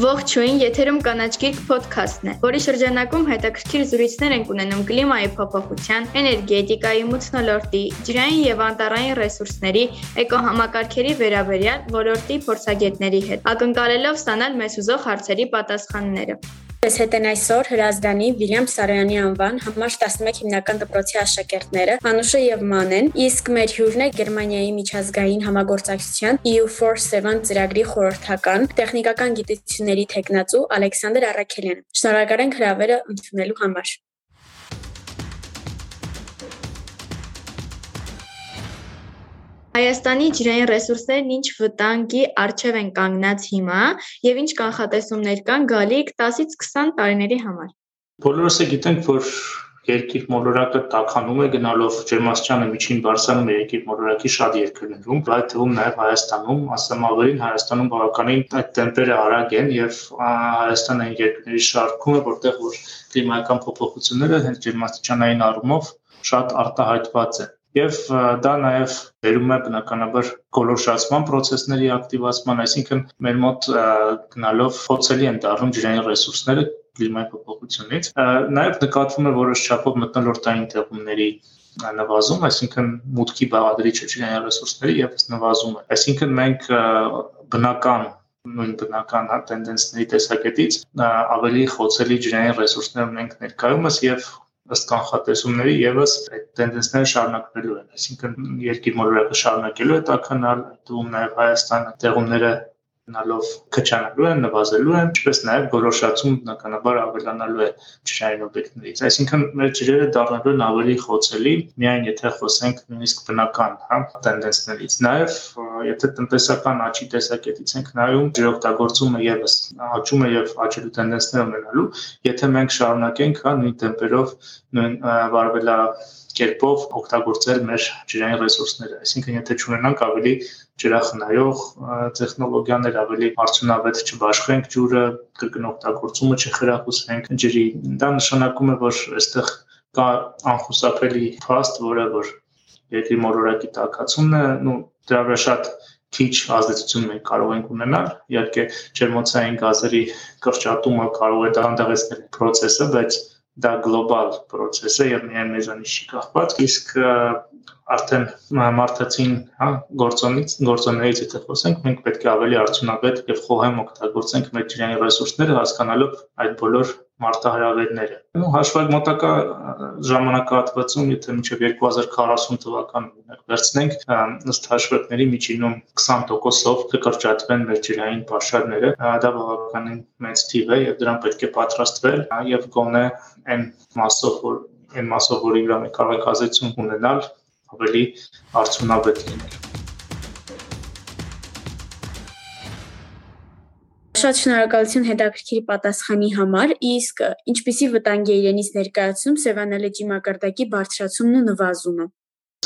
Ողջույն, եթերում կանաչ գիրք ոդքասթն է, որի շրջանակում հետաքրքիր զրույցներ ենք ունենում կլիմայի փոփոխության, էներգետիկայի, մթնոլորտի, ջրային եւ անտառային ռեսուրսների, էկոհամակարգերի վերաբերյալ ոլորտի փորձագետների հետ, ակնկալելով ստանալ մեզ ուզող հարցերի պատասխանները։ Ես հետ են այսօր Հրազդանի Վիլյամ Սարոյանի անվան համար 11 հիմնական դպրոցի աշակերտները Անուշը եւ Մանեն, իսկ մեր հյուրն է Գերմանիայի միջազգային համագործակցության EU47 ծրագրի խորհրդական տեխնիկական գիտությունների տեխնացու Ալեքսանդր Արաքելյանը։ Շնորհակալ ենք հրավերը ընդունելու համար։ Հայաստանի ջրային ռեսուրսներն ինչ վտանգի առջև են կանգնած հիմա եւ ինչ կանխատեսումներ կան գալիք 10-ից 20 տարիների համար։ Բոլորս է գիտենք, որ երկիր մոլորակը տականում է գնալով ջերմաստիճանը միջին բարձրանում է երկիր մոլորակի շատ երկրներում, այդ թվում նաև Հայաստանում, ասեմ ավելին Հայաստանում բավականին այդ տեմպերը արագ են եւ Հայաստանը երկրների շարքում է, որտեղ որ կլիմայական փոփոխությունները հենց ջերմաստիճանային առումով շատ արտահայտված են եւ դա նաեւ բերում է բնականաբար գոլորշացման process-ների ակտիվացման, այսինքն մեր մոտ գնալով փոցելի են դառնում ջրային ռեսուրսները կլիմայի փոփոխությունից։ Նաեւ նկատվում է որոշ չափով մտնոլորտային տեղումների նվազում, այսինքն մուտքի բաղադրիչը ջրային ռեսուրսների եւս նվազում է։ Այսինքն մենք բնական նույն բնական տենդենսների տեսակետից ավելի խոցելի ջրային ռեսուրսներ ունենք ներկայումս եւ ըստ կանխատեսումների եւս այդ տենդենսները շարունակվելու են, այսինքն երկիր մոլորակը շարունակելու է տաքանալ, դու նաև Հայաստանը տեղումները գնալով քչանալու են, նվազելու են, ինչպես նաև գոլորշացում բնականաբար ավելանալու է ջրային օբյեկտներից։ Այսինքն մեր ջրերը դառնալու են ավելի խոցելի, միայն եթե խոսենք նույնիսկ բնական, հա, տենդենսներից։ Նաև եթե տնտեսական աճի տեսակետից ենք նայում, ջրօգտագործումը եւս աճում է եւ աճելու տենդենսներ ունենալու, եթե մենք շարունակենք, հա, նույն տեմպերով, նույն վարվելա կերպով օգտագործել մեր ջրային ռեսուրսները։ Այսինքն, եթե ճանաչենք ավելի ջրախնայող տեխնոլոգիաներ, ավելի արդյունավետ չբաշխենք ջուրը, կրկն օգտագործումը չխրախուսենք ջրի, դա նշանակում է, որ այստեղ կա անխուսափելի փաստ, որը որ երկրի մոլորակի տակածումն է, ну դրա վրա շատ քիչ ազդեցություն մենք կարող ենք ունենալ։ Իհարկե ջերմոցային գազերի կրճատումը կարող է դանդաղեցնել process-ը, բայց դա գլոբալ process է եւ միայն մեզանից չի կախված, իսկ արդեն մարդացին, հա, գործոնից, գործոններից եթե խոսենք, մենք պետք է ավելի արդյունավետ եւ խոհեմ օգտագործենք մեր ջրային ռեսուրսները, հասկանալով այդ բոլոր մարտահրավերները։ հաշվարկ մոտակա ժամանակահատվածում, եթե մինչև 2040 թվական օրինակ վերցնենք, ըստ հաշվարկների միջինում 20%-ով կկրճատվեն մեր ջրային պաշարները, դա բավականին մեծ թիվ է եւ դրան պետք է պատրաստվել եւ գոնե այն մասով, որ այն մասով, որ իրավի կարող է ազդեցություն ունենալ, ավելի արդյունավետ լինել։ Շատ շնորհակալություն հետաքրքիր պատասխանի համար։ Իսկ ինչպիսի վտանգ է իրենից ներկայացնում Սևանալեջի մակարդակի բարձրացումն ու նվազումը։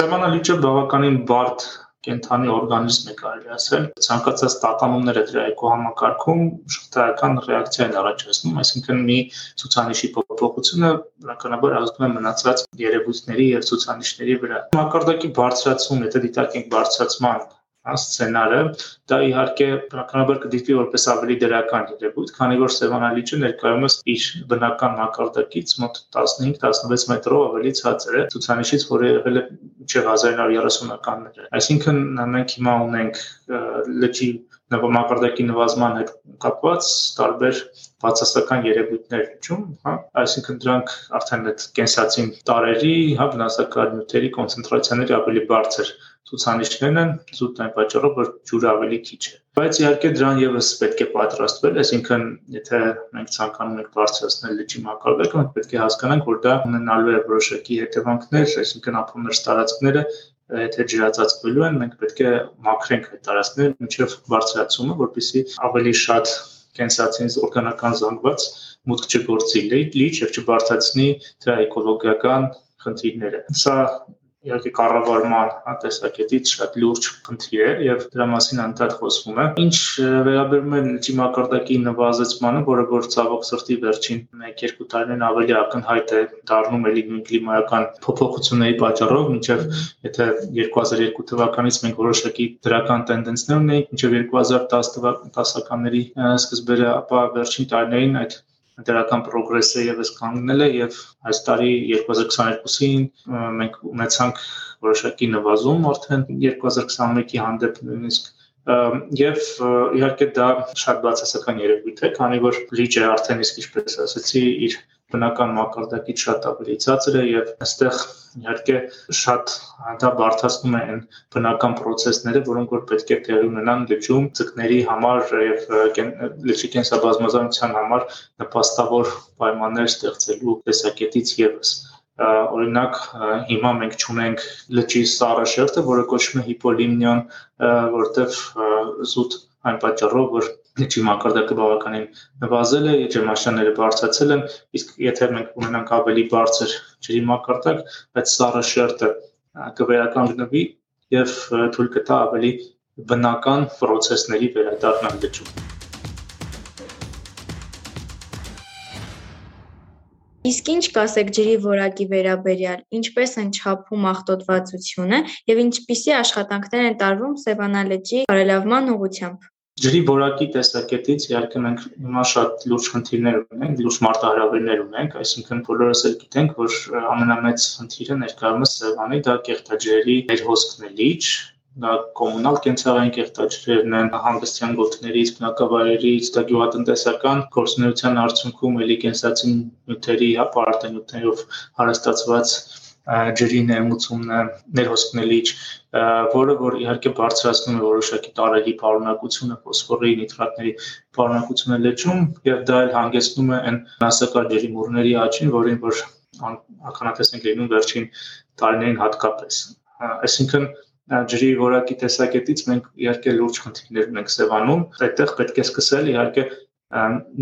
Սևանալիճը բավականին բարդ կենթանի օրգանիզմ է կարելի ասել։ Ցանկացած տատանումները դրա էկոհամակարգում շղթայական ռեակցիա են առաջացնում, այսինքն մի ցուցանիշի փոփոխությունը բնականաբար ազդում է մնացած երևույթների եւ ցուցանիշների վրա։ Մակարդակի բարձրացում, եթե դիտարկենք բարձրացման սցենարը, դա իհարկե բնականաբար կդիտվի որպես ավելի դրական երևույթ, քանի որ Սևանալիճը ներկայումս իր բնական մակարդակից մոտ 15-16 մետրով ավելի ցածր է ցուցանիշից, որը եղել է մինչև 1930-ականները։ Այսինքն մենք հիմա ունենք լճի նվամակարդակի նվազման հետ կապված տարբեր բացասական երևույթներ իջում, հա, այսինքն դրանք արդեն այդ կենսացին տարերի, հա, վնասակար նյութերի կոնցենտրացիաների ավելի բարձր ցուցանիշներն են, զուտ այն պատճառով, որ ջուրը ավելի քիչ է։ Բայց իհարկե դրան եւս պետք է պատրաստվել, այսինքն եթե մենք ցանկանում ենք բարձրացնել լճի մակարդակը, մենք պետք է հասկանանք, որ դա ունենալու է որոշակի հետևանքներ, այսինքն ապրումներ տարածքները եթե ջրածածկվելու են, մենք պետք է մաքրենք այդ տարածքները մինչև բարձրացումը, որպեսզի ավելի շատ կենսացինից օրգանական զանգված մուտք չգործի լիճ եւ չբարձրացնի դրա էկոլոգիական խնդիրները։ Սա իհարկե կառավարման տեսակետից շատ լուրջ խնդիր է եւ դրա մասին անդադ խոսվում է։ Ինչ վերաբերում է լճի մակարդակի նվազեցմանը, որը որ ցավոք սրտի վերջին 1-2 տարիներին ավելի ակնհայտ է դառնում էլի նույն կլիմայական փոփոխությունների պատճառով, մինչև եթե 2002 թվականից մենք որոշակի դրական տենդենսներ ունեինք, մինչև 2010 տասականների սկզբերը, ապա վերջին տարիներին այդ դրական պրոգրեսը եւս կանգնել է եւ այս տարի 2022-ին մենք ունեցանք որոշակի նվազում արդեն 2021-ի հանդեպ նույնիսկ եւ իհարկե դա շատ բացասական երևույթ է, քանի որ լիճը արդեն իսկ ինչպես ասացի, իր բնական մակարդակից շատ ավելի ցածր է եւ այստեղ իհարկե շատ դա բարթացնում է այն բնական process-ները, որոնք որ պետք է տեղի ունենան լճում ցկների համար եւ լճի կենսաբազմազանության համար նպաստավոր պայմաններ ստեղծելու տեսակետից եւս օրինակ հիմա մենք ճունենք լճի սառը շերտը, որը կոչվում է հիպոլիմնիոն, որտեղ զուտ այն պատճառով, որ լճի մակարդակը բավականին նվազել է, ջերմաշանները բարձրացել են, իսկ եթե մենք ունենանք ավելի բարձր ջրի մակարդակ, այդ սառը շերտը կվերականգնվի եւ թույլ կտա ավելի բնական process-ների վերադառնալ լճում։ Իսկ ինչ կասեք ջրի որակի վերաբերյալ, ինչպես են չափում աղտոտվածությունը եւ ինչպիսի աշխատանքներ են տարվում Սևանա լճի բարելավման ուղղությամբ։ Ջրի որակի տեսակետից իհարկե մենք հիմա շատ լուրջ խնդիրներ ունենք, լուրջ մարտահրավերներ ունենք, այսինքն բոլորս էլ գիտենք, որ ամենամեծ խնդիրը ներկայումս Սևանի դա կեղտաջրերի ներհոսքն է լիճ, դա կոմունալ կենցաղային կեղտաջրերն են, հանգստյան գոտիներից, բնակավայրերից, դա գյուղատնտեսական գործունեության արդյունքում էլի կենսացին նյութերի, հա, պարտենյութերով հարստացված ջրի ներմուծումն է, ներհոսքնելիչ, որը որ իհարկե բարձրացնում է որոշակի տարերի պարունակությունը, ֆոսֆորի, նիտրատների պարունակությունը լճում եւ դա էլ հանգեցնում է այն վնասակար ջրի մուրների աճին, որին որ ականատես ենք լինում վերջին տարիներին հատկապես։ Այսինքն ջրի որակի տեսակետից մենք իհարկե լուրջ խնդիրներ ունենք Սևանում, այդտեղ պետք է սկսել իհարկե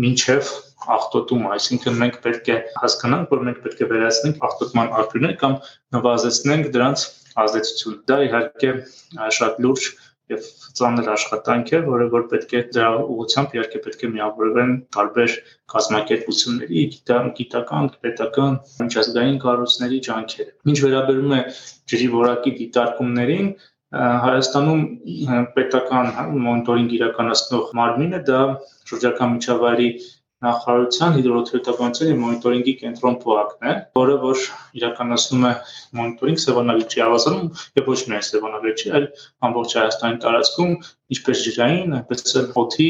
մինչև աղտոտում, այսինքն մենք պետք է հասկանանք, որ մենք պետք է վերացնենք աղտոտման աղբյուրներ կամ նվազեցնենք դրանց ազդեցությունը։ Դա իհարկե շատ լուրջ եւ ծանր աշխատանք է, որը որ պետք է դրա ուղղությամբ իհարկե պետք է միավորվեն տարբեր կազմակերպությունների, գիտական, պետական, միջազգային կառույցների ջանքերը։ Ինչ վերաբերում է ջրի որակի դիտարկումներին, Հայաստանում պետական մոնիտորինգ իրականացնող մարմինը դա շրջակա միջավայրի նախարարության հիդրոթերապևտաբանության եւ մոնիտորինգի կենտրոն ՊՕԱԿ-ն է, որը որ իրականացնում է մոնիտորինգ Սևանալիճի ավազանում եւ ոչ միայն Սևանալիճի, այլ ամբողջ Հայաստանի տարածքում, ինչպես ջրային, այնպես էլ օդի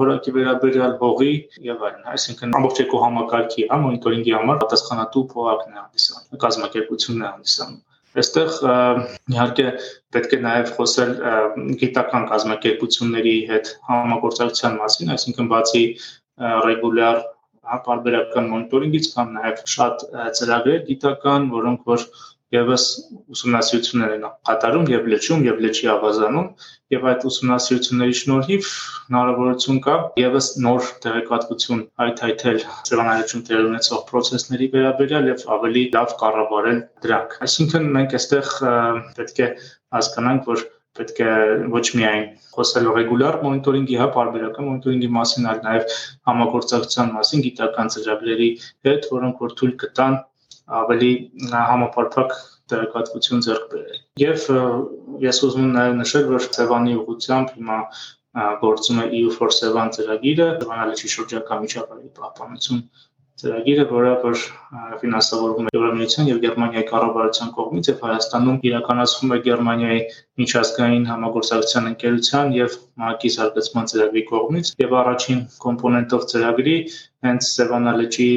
որակի վերաբերյալ հողի եւ այլն, այսինքն ամբողջ էկոհամակարգի, հա, մոնիտորինգի համար պատասխանատու ՊՕԱԿ-ն է հանդիսանում, կազմակերպությունն է հանդիսանում Այստեղ իհարկե պետք է նաև խոսել գիտական կազմակերպությունների հետ համագործակցության մասին, այսինքն բացի ռեգուլյար հարաբերական մոնիտորինգից կան նաև շատ ծրագրեր գիտական, որոնք որ եւս ուսումնասիրություններ են կատարում եւ լճում եւ լճի ավազանում եւ այդ ուսումնասիրությունների շնորհիվ հնարավորություն կա եւս նոր տեղեկատվություն հայթայթել ծրանալիչում տեղ ունեցող process-ների վերաբերյալ եւ ավելի լավ կառավարել դրանք։ Այսինքն մենք այստեղ պետք է հասկանանք, որ պետք է ոչ միայն խոսել ռեգուլար մոնիտորինգի, հա, բարբերական մոնիտորինգի մասին, այլ նաև համագործակցության մասին գիտական ծրագրերի հետ, որոնք որ թույլ կտան ավելի համապարփակ տեղեկատվություն ձեռք բերել։ Եվ ես ուզում եմ նաև նշել, որ Սևանի ուղությամբ հիմա գործում է EU for Sevan ծրագիրը, Սևանալիչի շրջակա միջավայրի պահպանություն ծրագիրը, որը որ ֆինանսավորվում է Եվրամիության եւ Գերմանիայի կառավարության կողմից եւ Հայաստանում իրականացվում է Գերմանիայի միջազգային համագործակցության ընկերության եւ ՄԱԿ-ի զարգացման ծրագրի կողմից եւ առաջին կոմպոնենտով ծրագրի հենց Սևանալիչի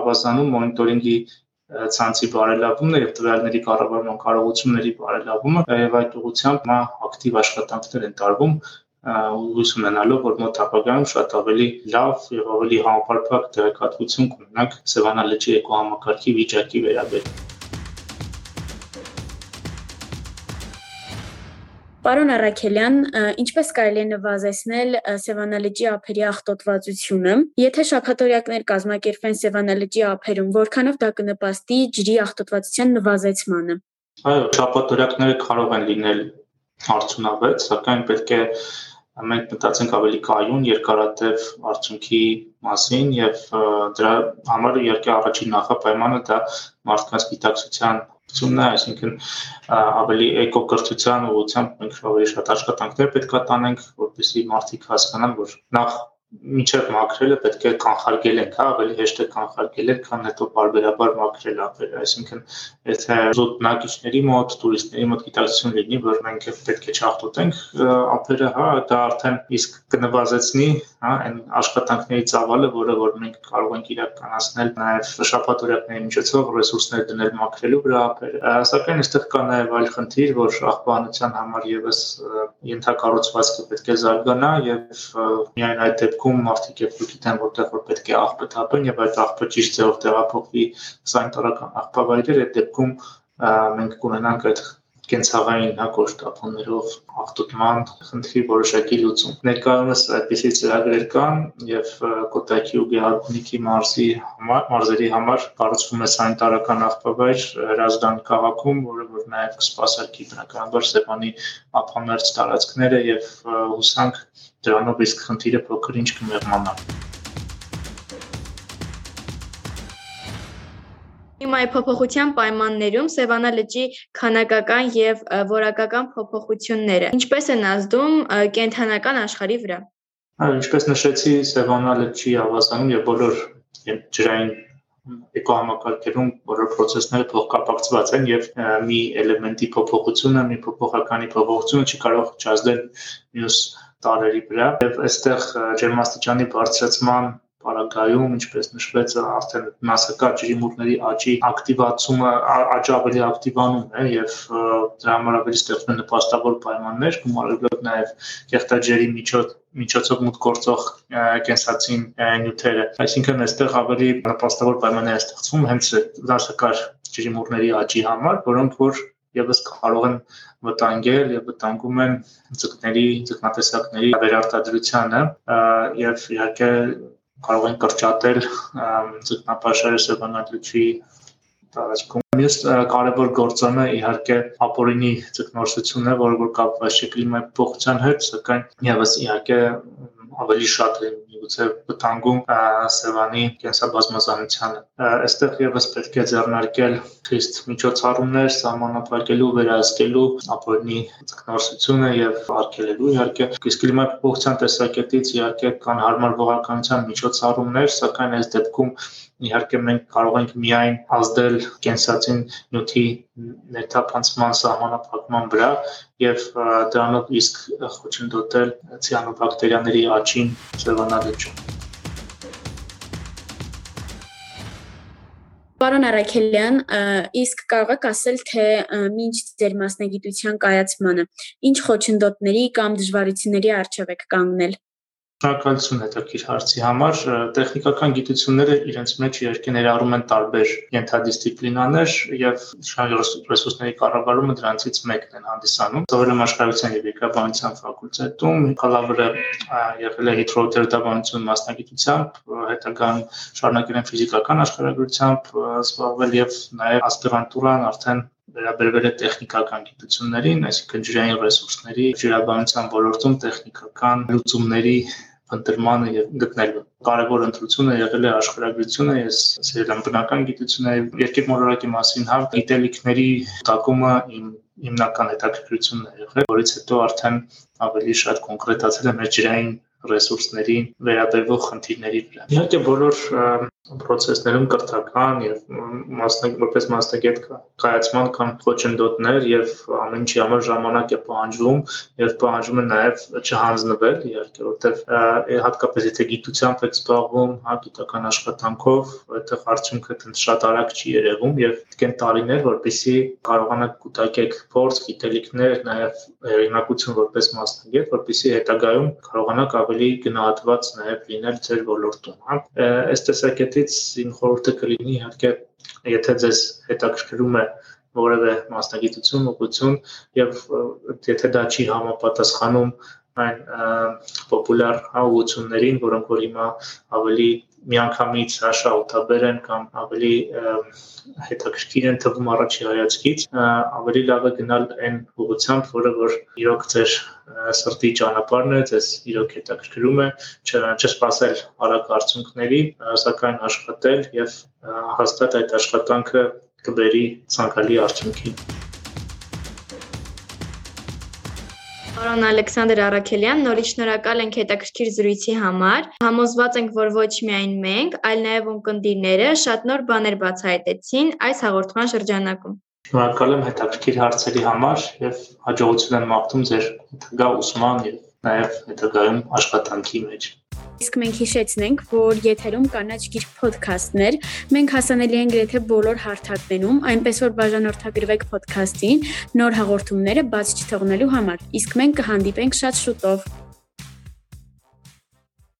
ավազանում մոնիտորինգի ցանցի բարելավումն եւ տվյալների կառավարման կարողությունների բարելավումը եւ այդ ուղղությամբ մա ակտիվ աշխատանքներ են տարվում հույս ունենալով, որ մոտ ապագայում շատ ավելի լավ եւ ավելի համապարփակ տեղեկատվություն կունենանք Սևանա լճի էկոհամակարգի վիճակի վերաբերյալ։ Պարոն Արաքելյան, ինչպես կարելի է նվազեցնել Սևանալճի ափերի աղտոտվածությունը։ Եթե շաբաթօրյակներ կազմակերպվեն Սևանալճի ափերում, որքանով դա կնպաստի ջրի աղտոտվածության նվազեցմանը։ Այո, շապատորակները կարող են լինել արդյունավետ, սակայն պետք է մենք մտածենք ավելի կայուն երկարատև արդյունքի մասին եւ դրա համար իհարկե առաջին նախապայմանը դա մարդկանց գիտակցության ցումն է, այսինքն ավելի էկոկրթության ուղղությամբ մենք ավելի շատ աշխատանքներ պետք է տանենք, որպեսզի մարդիկ հասկանան, որ նախ միջև մաքրելը պետք է կանխարգել ենք, հա, ավելի հեշտ է կանխարգել, քան հետո բարբերաբար մաքրել ապերը, այսինքն եթե զուտ բնակիչների մոտ, տուրիստների մոտ գիտակցություն լինի, որ մենք պետք է չախտոտենք ապերը, հա, դա արդեն իսկ կնվազեցնի, հա, այն աշխատանքների ծավալը, որը որ մենք կարող ենք իրականացնել նաև շաբաթօրյակների միջոցով ռեսուրսներ դնել մաքրելու վրա ապերը։ Սակայն այստեղ կա նաև այլ խնդիր, որ աղբանության համար եւս ենթակառուցվածքը պետք է զարգանա եւ միայն այդ դեպքում մարդիկ երբ գիտեն որտեղ որ պետք է աղբը թափեն եւ այդ աղբը ճիշտ ձևով տեղափոխվի սանիտարական աղբավայրեր, այդ դեպքում մենք կունենանք այդ կենցաղային հակոշտապոններով աղտոտման խնդրի որոշակի լուծում։ Ներկայումս այդպիսի ծրագրեր կան եւ Կոտայքի ու Գեհարգունիքի մարզի համար մարզերի համար կառուցվում է սանիտարական աղբավայր Հրազդան քաղաքում, որը որ նաեւ կսպասարկի բնականաբար Սևանի ափամերձ տարածքները եւ հուսանք դրանով իսկ խնդիրը փոքր ինչ կմեղմանա։ Կլիմայի փոփոխության պայմաններում Սևանա լճի քանակական եւ որակական փոփոխությունները ինչպես են ազդում կենթանական աշխարհի վրա։ Այո, ինչպես նշեցի, Սևանա լճի ավազանում եւ բոլոր ջրային էկոհամակարգերում բոլոր process-ները փոխկապակցված են եւ մի էլեմենտի փոփոխությունը, մի փոփոխականի փոփոխությունը չի կարող չազդել մյուս տարերի վրա եւ այստեղ ջերմաստիճանի բարձրացման Պարագայում, ինչպես նշվեց, արդեն մասնակա ջրիմուռների աճի ակտիվացումը աճը ավելի ակտիվանում է եւ դրա համար ավելի ստեղծվում են նպաստավոր պայմաններ, գումարելով նաեւ կեղտաջերի միջոց միջոցով մուտք գործող կենսացին նյութերը։ Այսինքն այստեղ ավելի նպաստավոր պայմաններ է ստեղծվում հենց դասակար ջրիմուռների աճի համար, որոնք որ եւս կարող են վտանգել եւ վտանգում են ձկների, ձկնատեսակների վերարտադրությանը եւ իհարկե կարող են կրճատել ձկնապաշարը սեփականատվի տարածքում։ Մյուս կարևոր գործոնը իհարկե ապօրինի ձկնորսությունն է, որը որ կապված է կլիմայի փոխության հետ, սակայն եւս իհարկե ավելի շատ են միգուցե վտանգում Սևանի կենսաբազմազանությանը։ Այստեղ եւս պետք է ձեռնարկել խիստ միջոցառումներ սահմանափակելու, վերահսկելու ապօրինի ձկնորսությունը եւ արգելելու իհարկե իսկ կլիմայի փոփոխության տեսակետից իհարկե կան հարմարվողականության միջոցառումներ, սակայն այս դեպքում իհարկե մենք կարող ենք միայն ազդել կենսացին նյութի ներթափանցման սահմանափակման վրա եւ դրանով իսկ խոչընդոտել ցիանոբակտերիաների աճին Սևանալեջում։ Պարոն Արաքելյան, իսկ կարող եք ասել, թե ինչ ձեր մասնագիտության կայացմանը, ինչ խոչընդոտների կամ դժվարությունների առջև եք կանգնել։ Շնորհակալություն հետաքրքիր հարցի համար։ Տեխնիկական գիտությունները իրենց մեջ իհարկե ներառում են տարբեր ենթադիսցիպլինաներ եւ ռեսուրսների կառավարումը դրանցից մեկն են հանդիսանում։ Սովորել եմ աշխարհության եւ եկաբանության ֆակուլտետում, բակալավրը եղել է հիդրոթերապևտաբանություն մասնագիտությամբ, հետագան շարունակել եմ ֆիզիկական աշխարհագրությամբ զբաղվել եւ նաեւ ասպիրանտուրան արդեն վերաբերվել է տեխնիկական գիտություններին, այսինքն ջրային ռեսուրսների, ջրաբանության ոլորտում տեխնիկական լուծումների ընտրմանը եւ գտնելու։ Կարևոր ընտրությունը եղել է աշխարհագրությունը, ես ասել եմ բնական գիտությունների, մոլորակի մասին հավ գիտելիքների տակումը իմ հիմնական հետաքրքրությունն է եղել, որից հետո արդեն ավելի շատ կոնկրետացել եմ մեր ջրային ռեսուրսներին վերաբերվող խնդիրների վրա։ Իհարկե բոլոր process-ներում կրթական եւ մասնագետ որպես մասնագետ կայացման կամ խոչընդոտներ եւ ամեն ինչի համար ժամանակ է պահանջվում եւ պահանջում է նաեւ չհանձնվել իհարկե որտեվ հատկապես եթե գիտությամբ եք զբաղվում, հա գիտական աշխատանքով, այդտեղ արդյունքը դեռ շատ արագ չի երևում եւ դկեն տարիներ, որպեսզի կարողանաք կուտակեք փորձ, գիտելիքներ, նաեւ հեղինակություն որպես մասնագետ, որպեսզի հետագայում կարողանաք ավելի գնահատված նաեւ լինել ձեր ոլորտում, հա։ Այս տեսակետի կողմից իմ խորհուրդը կլինի իհարկե եթե ձեզ հետաքրքրում է որևէ մասնագիտություն, ուղղություն եւ եթե դա չի համապատասխանում այն պոպուլար հաղորդություններին, որոնք որ հիմա ավելի միանգամից հաշահութաբեր են կամ ավելի հետաքրքիր են թվում առաջի հայացքից, ավելի լավ է գնալ այն ուղղությամբ, որը որ իրոք ձեր սրտի ճանապարհն է, ձեզ իրոք հետաքրքրում է, չսպասել արագ արդյունքների, սակայն աշխատել եւ հաստատ այդ աշխատանքը կբերի ցանկալի արդյունքի։ Պարոն Ալեքսանդր Արաքելյան, նորից շնորհակալ ենք հետաքրքիր զրույցի համար։ Համոզված ենք, որ ոչ միայն մենք, այլ նաև ունկնդիրները շատ նոր բաներ բացահայտեցին այս հաղորդման շրջանակում։ Շնորհակալ եմ հետաքրքիր հարցերի համար եւ հաջողություն եմ մաղթում ձեր հետագա ուսման եւ նաև հետագայում աշխատանքի մեջ։ Իսկ մենք հիշեցնենք, որ եթերում կանաչ գիրք ոդքասթներ, մենք հասանելի ենք գրեթե բոլոր հարթակներում, այնպես որ բաժանորդագրվեք ոդքասթին նոր հաղորդումները բաց չթողնելու համար։ Իսկ մենք կհանդիպենք շատ շուտով։